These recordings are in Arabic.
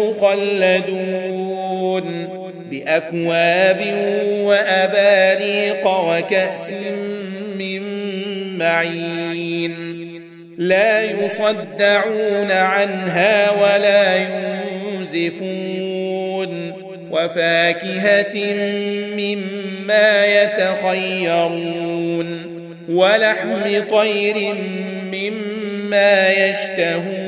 مخلدون بأكواب وأباريق وكأس من معين لا يصدعون عنها ولا ينزفون وفاكهة مما يتخيرون ولحم طير مما يشتهون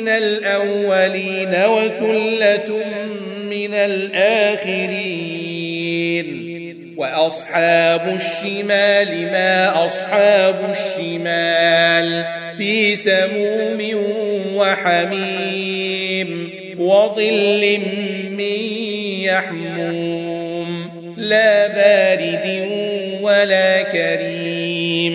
من الأولين وثلة من الآخرين. وأصحاب الشمال ما أصحاب الشمال في سموم وحميم وظل من يحموم. لا بارد ولا كريم.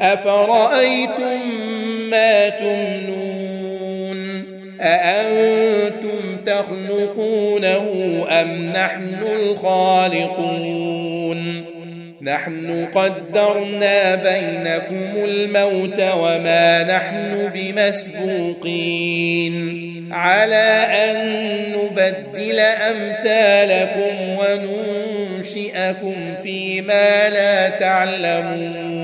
أفرأيتم ما تمنون؟ أأنتم تخلقونه أم نحن الخالقون؟ نحن قدرنا بينكم الموت وما نحن بمسبوقين. على أن نبدل أمثالكم وننشئكم فيما لا تعلمون.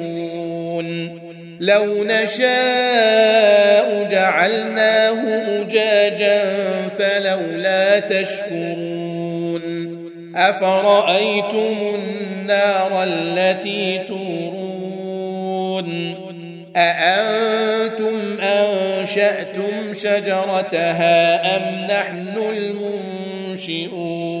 لو نشاء جعلناه أجاجا فلولا تشكرون أفرأيتم النار التي تورون أأنتم أنشأتم شجرتها أم نحن المنشئون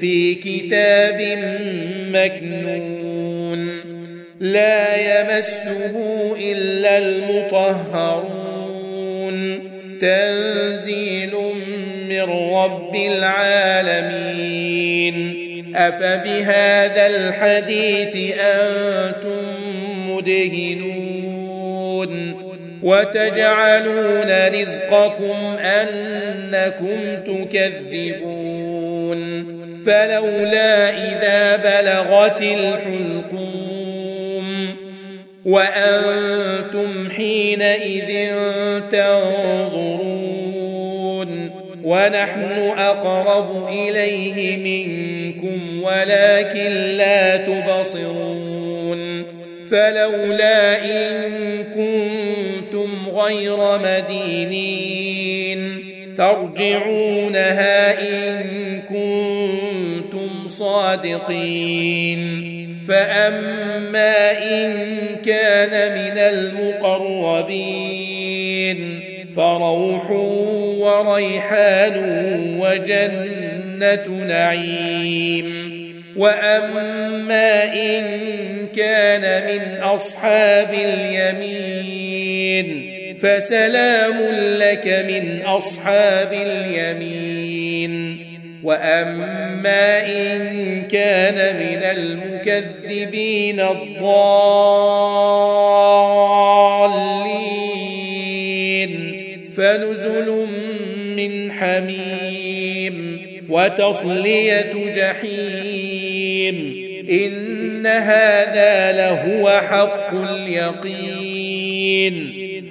في كتاب مكنون. لا يمسه إلا المطهرون. تنزيل من رب العالمين. أفبهذا الحديث أنتم مدهنون. وتجعلون رزقكم أنكم تكذبون. فلولا إذا بلغت الحلقوم وأنتم حينئذ تنظرون ونحن أقرب إليه منكم ولكن لا تبصرون فلولا إن كنتم غير مدينين ترجعونها إن كنتم صادقين. فأما إن كان من المقربين فروح وريحان وجنة نعيم. وأما إن كان من أصحاب اليمين فسلام لك من أصحاب اليمين. وأما إن كان من المكذبين الضالين. فنزل من حميم وتصلية جحيم. إن هذا لهو حق اليقين.